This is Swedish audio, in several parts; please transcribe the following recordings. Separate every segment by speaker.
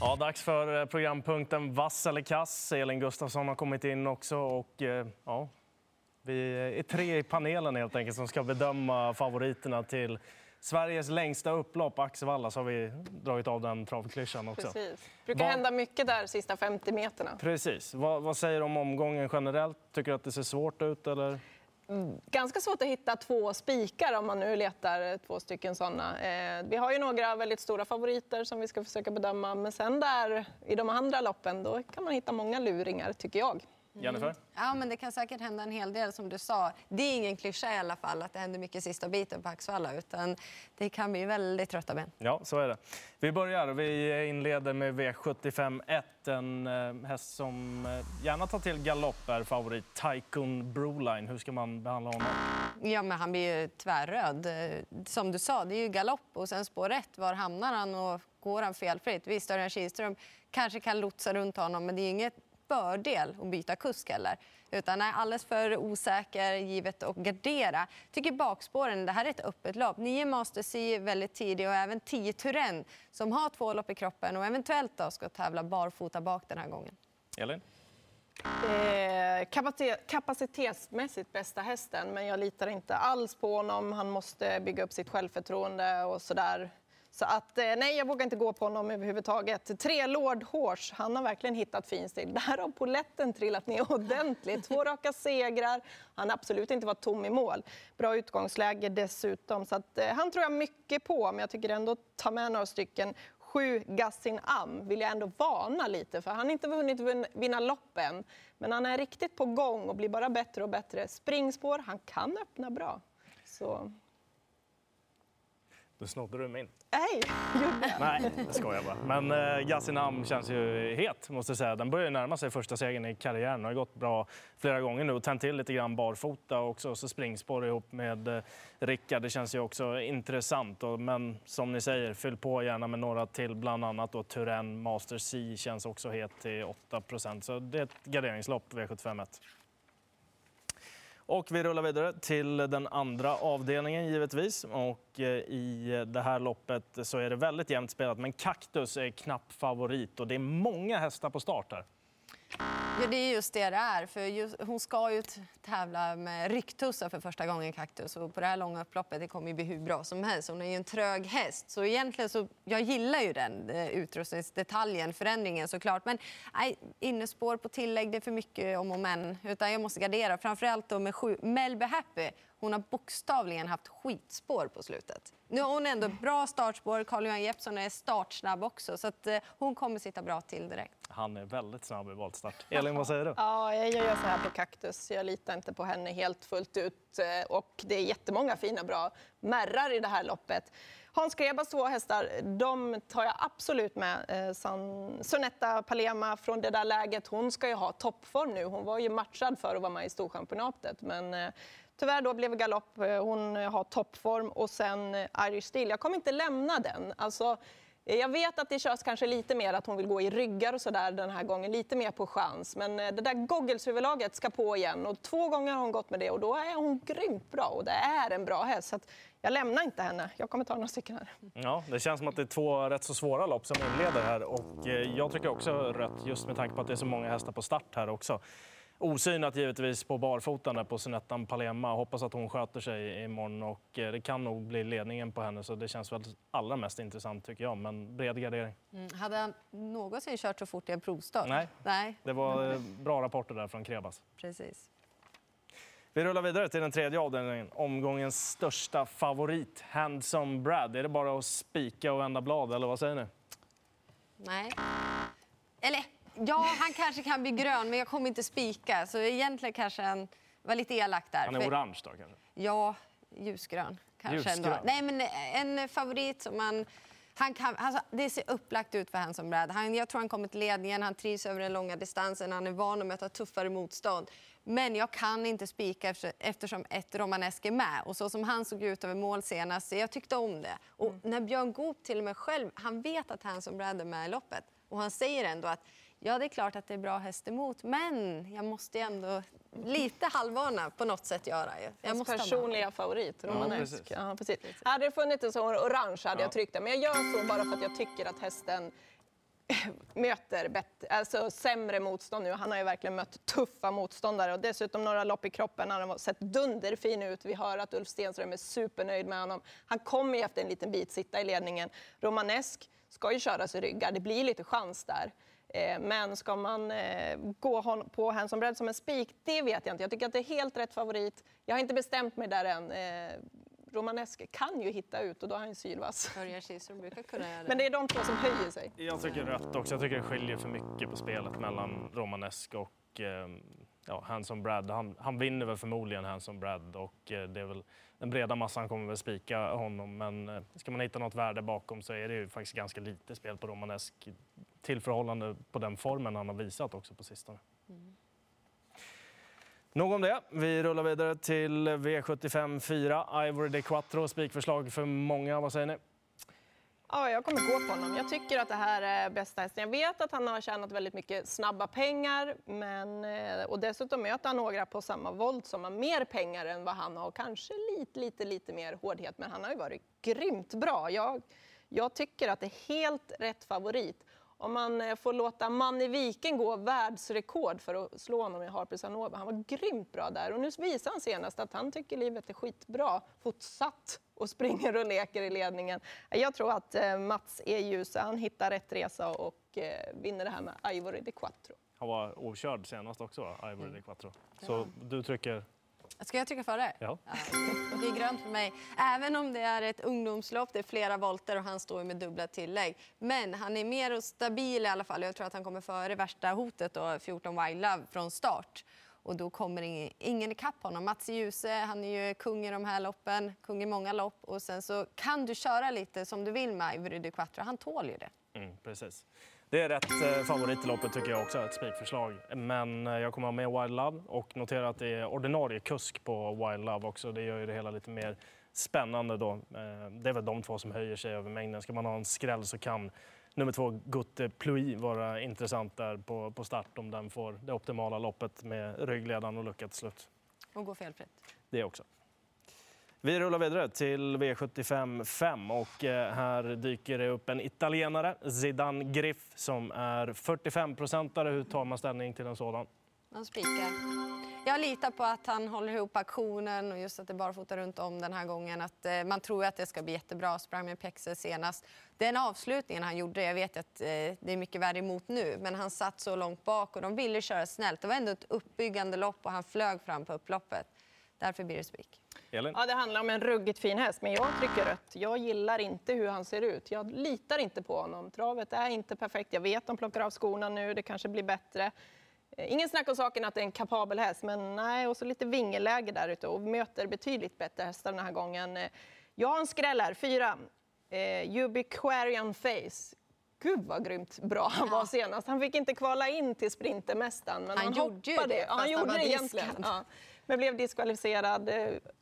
Speaker 1: Ja, dags för eh, programpunkten Vass eller kass. Elin Gustafsson har kommit in också. Och, eh, ja, vi är tre i panelen helt enkelt som ska bedöma favoriterna till Sveriges längsta upplopp, Axevalla, så har vi dragit av den travklyschan också.
Speaker 2: Precis. Det brukar
Speaker 1: Vad-
Speaker 2: hända mycket där sista 50 meterna.
Speaker 1: Precis. Vad, vad säger du om omgången generellt? Tycker du att det ser svårt ut? Eller?
Speaker 2: Ganska svårt att hitta två spikar om man nu letar två stycken sådana. Eh, vi har ju några väldigt stora favoriter som vi ska försöka bedöma. Men sen där i de andra loppen då kan man hitta många luringar tycker jag.
Speaker 1: Jennifer?
Speaker 3: Ja, men det kan säkert hända en hel del som du sa. Det är ingen klyscha i alla fall att det händer mycket sista biten på Axvalla utan det kan bli väldigt trötta ben.
Speaker 1: Ja, så är det. Vi börjar. Vi inleder med V75 1. En eh, häst som eh, gärna tar till galopp är favorit Tycoon Broline. Hur ska man behandla honom?
Speaker 3: Ja, men han blir ju tvärröd. Eh, Som du sa, det är ju galopp och sen spår rätt. Var hamnar han och går han felfritt? Visst, Örjan Kihlström kanske kan lotsa runt honom men det är inget fördel att byta kusk heller. Utan är alldeles för osäker, givet att gardera. Tycker bakspåren, det här är ett öppet lopp. Nio Master C är väldigt tidig och även 10 Turen som har två lopp i kroppen och eventuellt då ska tävla barfota bak den här gången.
Speaker 1: Elin?
Speaker 2: Eh, kapacit- kapacitetsmässigt bästa hästen, men jag litar inte alls på honom. Han måste bygga upp sitt självförtroende och sådär. Så att, eh, nej, jag vågar inte gå på honom överhuvudtaget. Tre Lord Horse, han har verkligen hittat fin stil. Där har poletten trillat ner ordentligt. Två raka segrar. Han har absolut inte varit tom i mål. Bra utgångsläge dessutom. Så att, eh, han tror jag mycket på, men jag tycker ändå att ta med några stycken. Sju Gassin Am vill jag ändå varna lite för. Han har inte hunnit vinna loppen, men han är riktigt på gång och blir bara bättre och bättre. Springspår, han kan öppna bra. Så,
Speaker 1: då snodde du min.
Speaker 2: nej.
Speaker 1: Nej, jag skojar bara. Men eh, Gassinam känns ju het, måste jag säga. Den börjar närma sig första segern i karriären. Det har gått bra flera gånger nu och tänt till lite grann barfota också. Så springspår ihop med eh, Rickard. Det känns ju också intressant. Och, men som ni säger, fyll på gärna med några till. Bland annat då Turen Master C känns också het till 8% Så det är ett garderingslopp, V751. Och vi rullar vidare till den andra avdelningen givetvis. Och eh, i det här loppet så är det väldigt jämnt spelat, men Kaktus är knapp favorit och det är många hästar på start här.
Speaker 3: Ja, det är just det det är. För just, hon ska ju tävla med rycktussar för första gången, Kaktus. Och på det här långa upploppet det kommer ju bli hur bra som helst. Hon är ju en trög häst. Så egentligen så, jag gillar ju den eh, utrustningsdetaljen, förändringen såklart. Men nej, innespår på tillägg, det är för mycket om och men. Utan jag måste gardera. Framförallt då med sju. Melby Happy, hon har bokstavligen haft skitspår på slutet. Nu har hon ändå bra startspår. Carl-Johan Jeppsson är startsnabb också. Så att, eh, hon kommer sitta bra till direkt.
Speaker 1: Han är väldigt snabb i voltstart. Elin, vad säger du?
Speaker 2: Ja, jag gör så här på Kaktus. Jag litar inte på henne helt fullt ut. Eh, Och det är jättemånga fina, bra märrar i det här loppet. Hans Grebas två hästar, de tar jag absolut med. Eh, Sonetta Palema från det där läget, hon ska ju ha toppform nu. Hon var ju matchad för att vara med i Storchampionatet. Men tyvärr då blev det galopp. Eh, hon eh, har toppform. Och sen eh, Irish Steel, jag kommer inte lämna den. Alltså, jag vet att det körs kanske lite mer att hon vill gå i ryggar och så där den här gången, lite mer på chans. Men det där goggleshuvudlaget ska på igen och två gånger har hon gått med det och då är hon grymt bra och det är en bra häst. Så att jag lämnar inte henne. Jag kommer ta några stycken här.
Speaker 1: Ja, det känns som att det är två rätt så svåra lopp som inleder här. Och jag tycker också rött, just med tanke på att det är så många hästar på start här också. Osynat givetvis på barfotan där på Sonettan Palema. Hoppas att hon sköter sig imorgon och eh, det kan nog bli ledningen på henne så det känns väl allra mest intressant tycker jag. Men bred gardering.
Speaker 3: Mm. Hade han någonsin kört så fort i en provstart?
Speaker 1: Nej.
Speaker 3: Nej,
Speaker 1: Det var eh, bra rapporter där från Krebas.
Speaker 3: precis.
Speaker 1: Vi rullar vidare till den tredje avdelningen. Omgångens största favorit, Handsome Brad. Är det bara att spika och vända blad eller vad säger ni?
Speaker 3: Nej. Eller, ja, han kanske kan bli grön, men jag kommer inte spika. Så egentligen kanske han var lite elak där.
Speaker 1: Han är
Speaker 3: För-
Speaker 1: orange då kanske?
Speaker 3: Ja, ljusgrön. Kanske
Speaker 1: Ljusgrön.
Speaker 3: Ändå. Nej, men en favorit som man... Han kan, alltså, det ser upplagt ut för Hanson Brad. Han, jag tror han kommer till ledningen, han trivs över den långa distansen, han är van att möta tuffare motstånd. Men jag kan inte spika efter, eftersom ett Romanesk är med. Och så som han såg ut över mål senast, jag tyckte om det. Och när Björn Goop till och med själv, han vet att Hanson Brad är med i loppet. Och han säger ändå att ja, det är klart att det är bra häst emot, men jag måste ändå lite halvvarna på något sätt göra. ju. Jag
Speaker 2: Hans
Speaker 3: måste ha
Speaker 2: personliga favorit, Romanesk.
Speaker 1: precis.
Speaker 2: Ja, precis. Hade det funnits en sån orange hade
Speaker 1: Ja.
Speaker 2: jag tryckt den. Men jag gör så bara för att jag tycker att hästen möter bättre, alltså sämre motstånd nu. Han har ju verkligen mött tuffa motståndare och dessutom några lopp i kroppen. Han har sett dunderfin ut. Vi hör att Ulf Stenström är supernöjd med honom. Han kommer ju efter en liten bit sitta i ledningen. Romanesk ska ju köras i ryggar. Det blir lite chans där. Eh, men ska man eh, gå på Hanson Bread som en spik? Det vet jag inte. Jag tycker att det är helt rätt favorit. Jag har inte bestämt mig där än. Eh, Romanesk kan ju hitta ut och då är han sylvass. Men det är de två som höjer sig.
Speaker 1: Jag tycker rätt också. Jag tycker det skiljer för mycket på spelet mellan Romanesk och ja, Hanson Brad. Han, han vinner väl förmodligen Hanson Brad och det är väl den breda massan kommer väl spika honom. Men eh, ska man hitta något värde bakom så är det ju faktiskt ganska lite spel på Romanesk till förhållande på den formen han har visat också på sistone. Mm. Nog om det. Vi rullar vidare till V75 4. Ivory de Quattro, spikförslag för många. Vad säger ni?
Speaker 2: Ja, jag kommer gå på honom. Jag tycker att det här är bästa hästen. Jag vet att han har tjänat väldigt mycket snabba pengar men, eh, och dessutom möter han några på samma volt som har mer pengar än vad han har. Kanske lite, lite, lite mer hårdhet, men han har ju varit grymt bra. Jag, jag tycker att det är helt rätt favorit om man eh, får låta Manne Viken gå världsrekord för att slå honom i Harper Sanova. Han var grymt bra där och nu visar han senast att han tycker livet är skitbra fortsatt och springer och leker i ledningen. Jag tror att eh, Mats är ljus. Han hittar rätt resa och eh, vinner det här med Ivory de Quattro.
Speaker 1: Han var okörd senast också, Ivory de Quattro. Så du trycker
Speaker 3: Ska jag trycka före?
Speaker 1: Ja. ja.
Speaker 3: Det är grönt för mig. Även om det är ett ungdomslopp, det är flera volter och han står med dubbla tillägg. Men han är mer stabil i alla fall. Jag tror att han kommer före värsta hotet då, 14 Wild Love från start. Och då kommer ingen, ingen ikapp honom. Mats Djuse, han är ju kung i de här loppen, kung i många lopp. Och sen så kan du köra lite som du vill med Ivory Quattro. Han tål ju det.
Speaker 1: Mm, precis. Det är rätt eh, favorit i loppet tycker jag också, ett spikförslag. Men eh, jag kommer ha med Wild Love och notera att det är ordinarie kusk på Wild Love också. Det gör ju det hela lite mer spännande då. Eh, det är väl de två som höjer sig över mängden. Ska man ha en skräll så kan nummer två Gutte Plui vara intressant där på, på start om den får det optimala loppet med ryggledaren och lucka till slut.
Speaker 3: Och gå felfritt.
Speaker 1: Det också. Vi rullar vidare till V75 5 och eh, här dyker det upp en italienare, Zidane Griff, som är 45-procentare. Hur tar man ställning till en sådan?
Speaker 3: Man spikar. Jag litar på att han håller ihop aktionen och just att det bara fotar runt om den här gången. Att, eh, man tror att det ska bli jättebra. Sprang med Pexe senast. Den avslutningen han gjorde, jag vet att eh, det är mycket värre emot nu, men han satt så långt bak och de ville köra snällt. Det var ändå ett uppbyggande lopp och han flög fram på upploppet. Därför blir det spik.
Speaker 1: Elin?
Speaker 2: Ja, det handlar om en ruggigt fin häst, men jag trycker rött. Jag gillar inte hur han ser ut. Jag litar inte på honom. Travet är inte perfekt. Jag vet att de plockar av skorna nu, det kanske blir bättre. Eh, ingen snack om saken att det är en kapabel häst, men nej, och så lite vingeläge där ute och möter betydligt bättre hästar den här gången. Eh, jag har en skräll här, fyra. Eh, Ubiquarian Face. Gud vad grymt bra han var senast. Han fick inte kvala in till Sprintermästaren, men han, han
Speaker 3: gjorde hoppade.
Speaker 2: det. Ja, han gjorde det egentligen. Ja men blev diskvalificerad.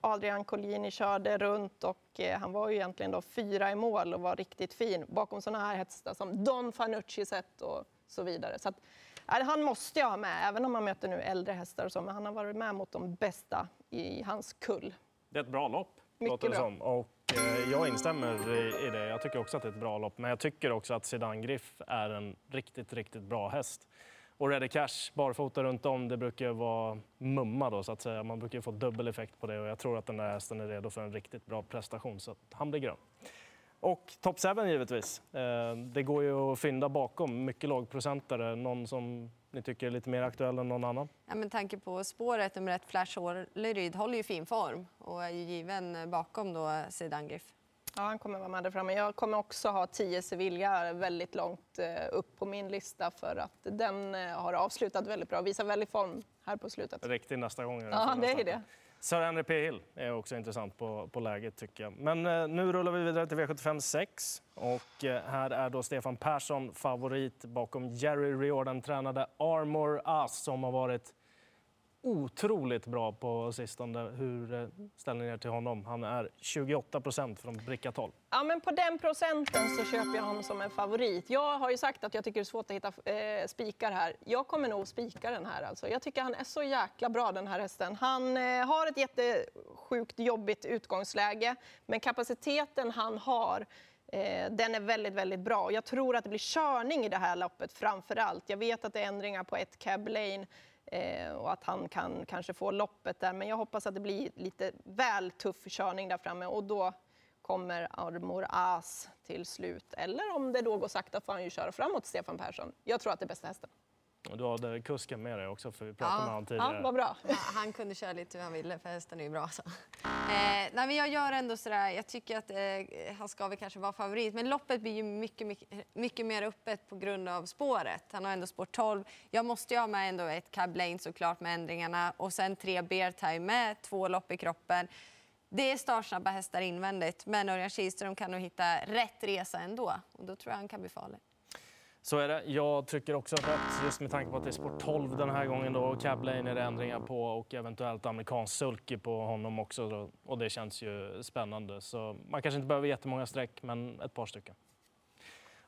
Speaker 2: Adrian Collini körde runt och eh, han var ju egentligen då fyra i mål och var riktigt fin bakom sådana här hästar som Don Fanucci sett och så vidare. Så att, han måste jag ha med, även om han möter nu äldre hästar och så, men han har varit med mot de bästa i hans kull.
Speaker 1: Det är ett bra lopp,
Speaker 2: Mycket
Speaker 1: låter
Speaker 2: det
Speaker 1: som. Och, eh, jag instämmer i, i, det. Jag tycker också att det är ett bra lopp, men jag tycker också att Sedan Griff är en riktigt, riktigt bra häst. Och Ready Cash barfota runt om, det brukar vara mumma då så att säga. Man brukar få dubbel effekt på det och jag tror att den där hästen är redo för en riktigt bra prestation så han blir grön. Och Top 7 givetvis. Eh, det går ju att fynda bakom, mycket lågprocentare. Någon som ni tycker är lite mer aktuell än någon annan?
Speaker 3: Ja, med tanke på spåret nummer ett, Flash Orleryd, håller ju fin form och är ju given bakom då Sedan Griff.
Speaker 2: Ja, han kommer vara med där framme. Jag kommer också ha 10 Sevilla väldigt långt eh, upp på min lista för att den eh, har avslutat väldigt bra visar väldigt form här på slutet.
Speaker 1: Riktigt nästa gång.
Speaker 2: Ja, det är det.
Speaker 1: Sir Henry P. Hill är också intressant på, på läget tycker jag. Men eh, nu rullar vi vidare till V75 6 och eh, här är då Stefan Persson favorit bakom Jerry Riordan tränade Armor Us som har varit otroligt bra på sistone. Hur eh, ställer ni er till honom? Han är 28 procent från bricka 12.
Speaker 2: Ja, men på den procenten så köper jag honom som en favorit. Jag har ju sagt att jag tycker det är svårt att hitta eh, spikar här. Jag kommer nog spika den här. Alltså. Jag tycker han är så jäkla bra den här hästen. Han eh, har ett jättesjukt jobbigt utgångsläge, men kapaciteten han har eh, den är väldigt, väldigt bra. Jag tror att det blir körning i det här loppet framför allt. Jag vet att det är ändringar på ett cab lane Eh, och att han kan kanske få loppet där, men jag hoppas att det blir lite väl tuff körning där framme och då kommer Armor As till slut. Eller om det då går sakta får han ju köra framåt Stefan Persson. Jag tror att det är bästa hästen.
Speaker 1: Och du hade kusken med dig också, för vi pratade
Speaker 3: Ja.
Speaker 1: med honom tidigare.
Speaker 2: Ja, vad bra.
Speaker 3: Ja, han kunde köra lite hur han ville för hästen är ju bra. Så. Eh, nej, men jag gör ändå sådär, jag tycker att eh, han ska väl kanske vara favorit. Men loppet blir ju mycket, mycket, mycket mer öppet på grund av spåret. Han har ändå spår 12. Jag måste ju ha med ändå ett cab lane såklart med ändringarna och sen tre bear time med två lopp i kroppen. Det är startsnabba hästar invändigt, men Örjan Kihlström kan nog hitta rätt resa ändå. Och då tror jag han kan bli farlig.
Speaker 1: Så är det. Jag trycker också rätt just med tanke på att det är sport 12 den här gången då. Cab Lane är det ändringar på och eventuellt amerikansk sulky på honom också. Då. Och det känns ju spännande. Så man kanske inte behöver jättemånga streck, men ett par stycken.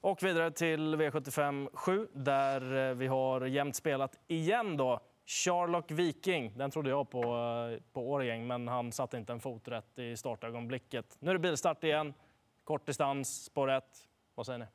Speaker 1: Och vidare till V75 7 där eh, vi har jämnt spelat igen då. Charlock Viking, den trodde jag på, eh, på Årjäng, men han satte inte en fot rätt i startögonblicket. Nu är det bilstart igen, kort distans, spår 1. Vad säger ni?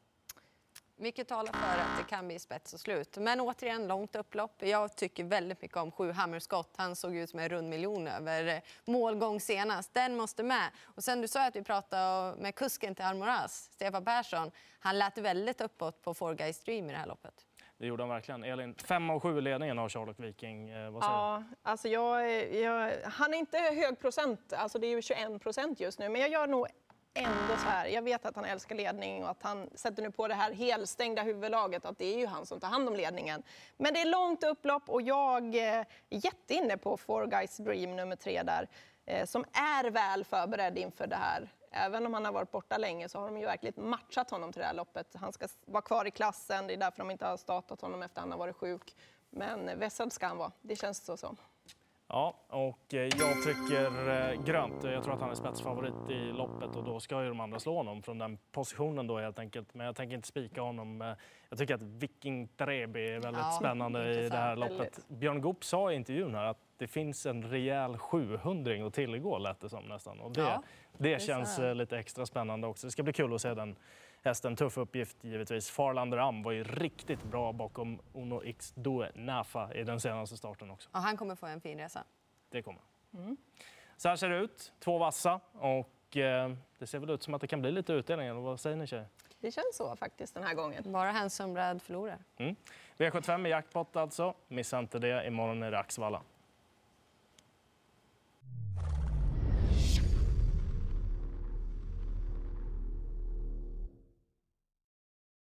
Speaker 3: Mycket talar för att det kan bli spets och slut. Men återigen, långt upplopp. Jag tycker väldigt mycket om sju Hammerskott. Han såg ut som en rund miljon över eh, målgång senast. Den måste med. Och sen du sa att vi pratade med kusken till Armoras, Stefan Persson. Han lät väldigt uppåt på Four Guys Dream i det här loppet.
Speaker 1: Det gjorde han verkligen. Elin, 5 av 7 i ledningen har Sherlock Viking. Eh, vad säger du?
Speaker 2: Ja, alltså jag, jag, han är inte hög procent, alltså det är ju 21 procent just nu, men jag gör nog ändå så här. Jag vet att han älskar ledning och att han sätter nu på det här helstängda huvudlaget, att det är ju han som tar hand om ledningen. Men det är långt upplopp och jag är jätteinne på Four Guys Dream nummer tre där, eh, som är väl förberedd inför det här. Även om han har varit borta länge så har de ju verkligen matchat honom till det här loppet. Han ska vara kvar i klassen, det är därför de inte har startat honom efter att han har varit sjuk. Men eh, vässad ska han vara, det känns så som.
Speaker 1: Ja, och eh, jag trycker eh, grönt. Jag tror att han är spetsfavorit i loppet och då ska ju de andra slå honom från den positionen då helt enkelt. Men jag tänker inte spika honom. Eh, Jag tycker att Viking Trebi är väldigt
Speaker 3: Ja,
Speaker 1: spännande i det här loppet.
Speaker 2: väldigt.
Speaker 1: Björn Goop sa i intervjun här att det finns en rejäl 700 att tillgå lät det som nästan. Och det,
Speaker 3: Ja,
Speaker 1: det
Speaker 3: är
Speaker 1: känns eh, lite extra spännande också. Det ska bli kul att se den hästen. Tuff uppgift givetvis. Farlander Am var ju riktigt bra bakom Uno X Due Nafa i den senaste starten också.
Speaker 3: Och han kommer få en fin resa.
Speaker 1: Det kommer. Så här ser det ut. Två vassa. Och eh, det ser väl ut som att det kan bli lite utdelning. Eller vad säger ni tjejer?
Speaker 2: Det känns så faktiskt den här gången.
Speaker 3: Bara Handsome Brad förlorar.
Speaker 1: V75 i jackpot alltså. Missa inte det. Imorgon är det Axvalla.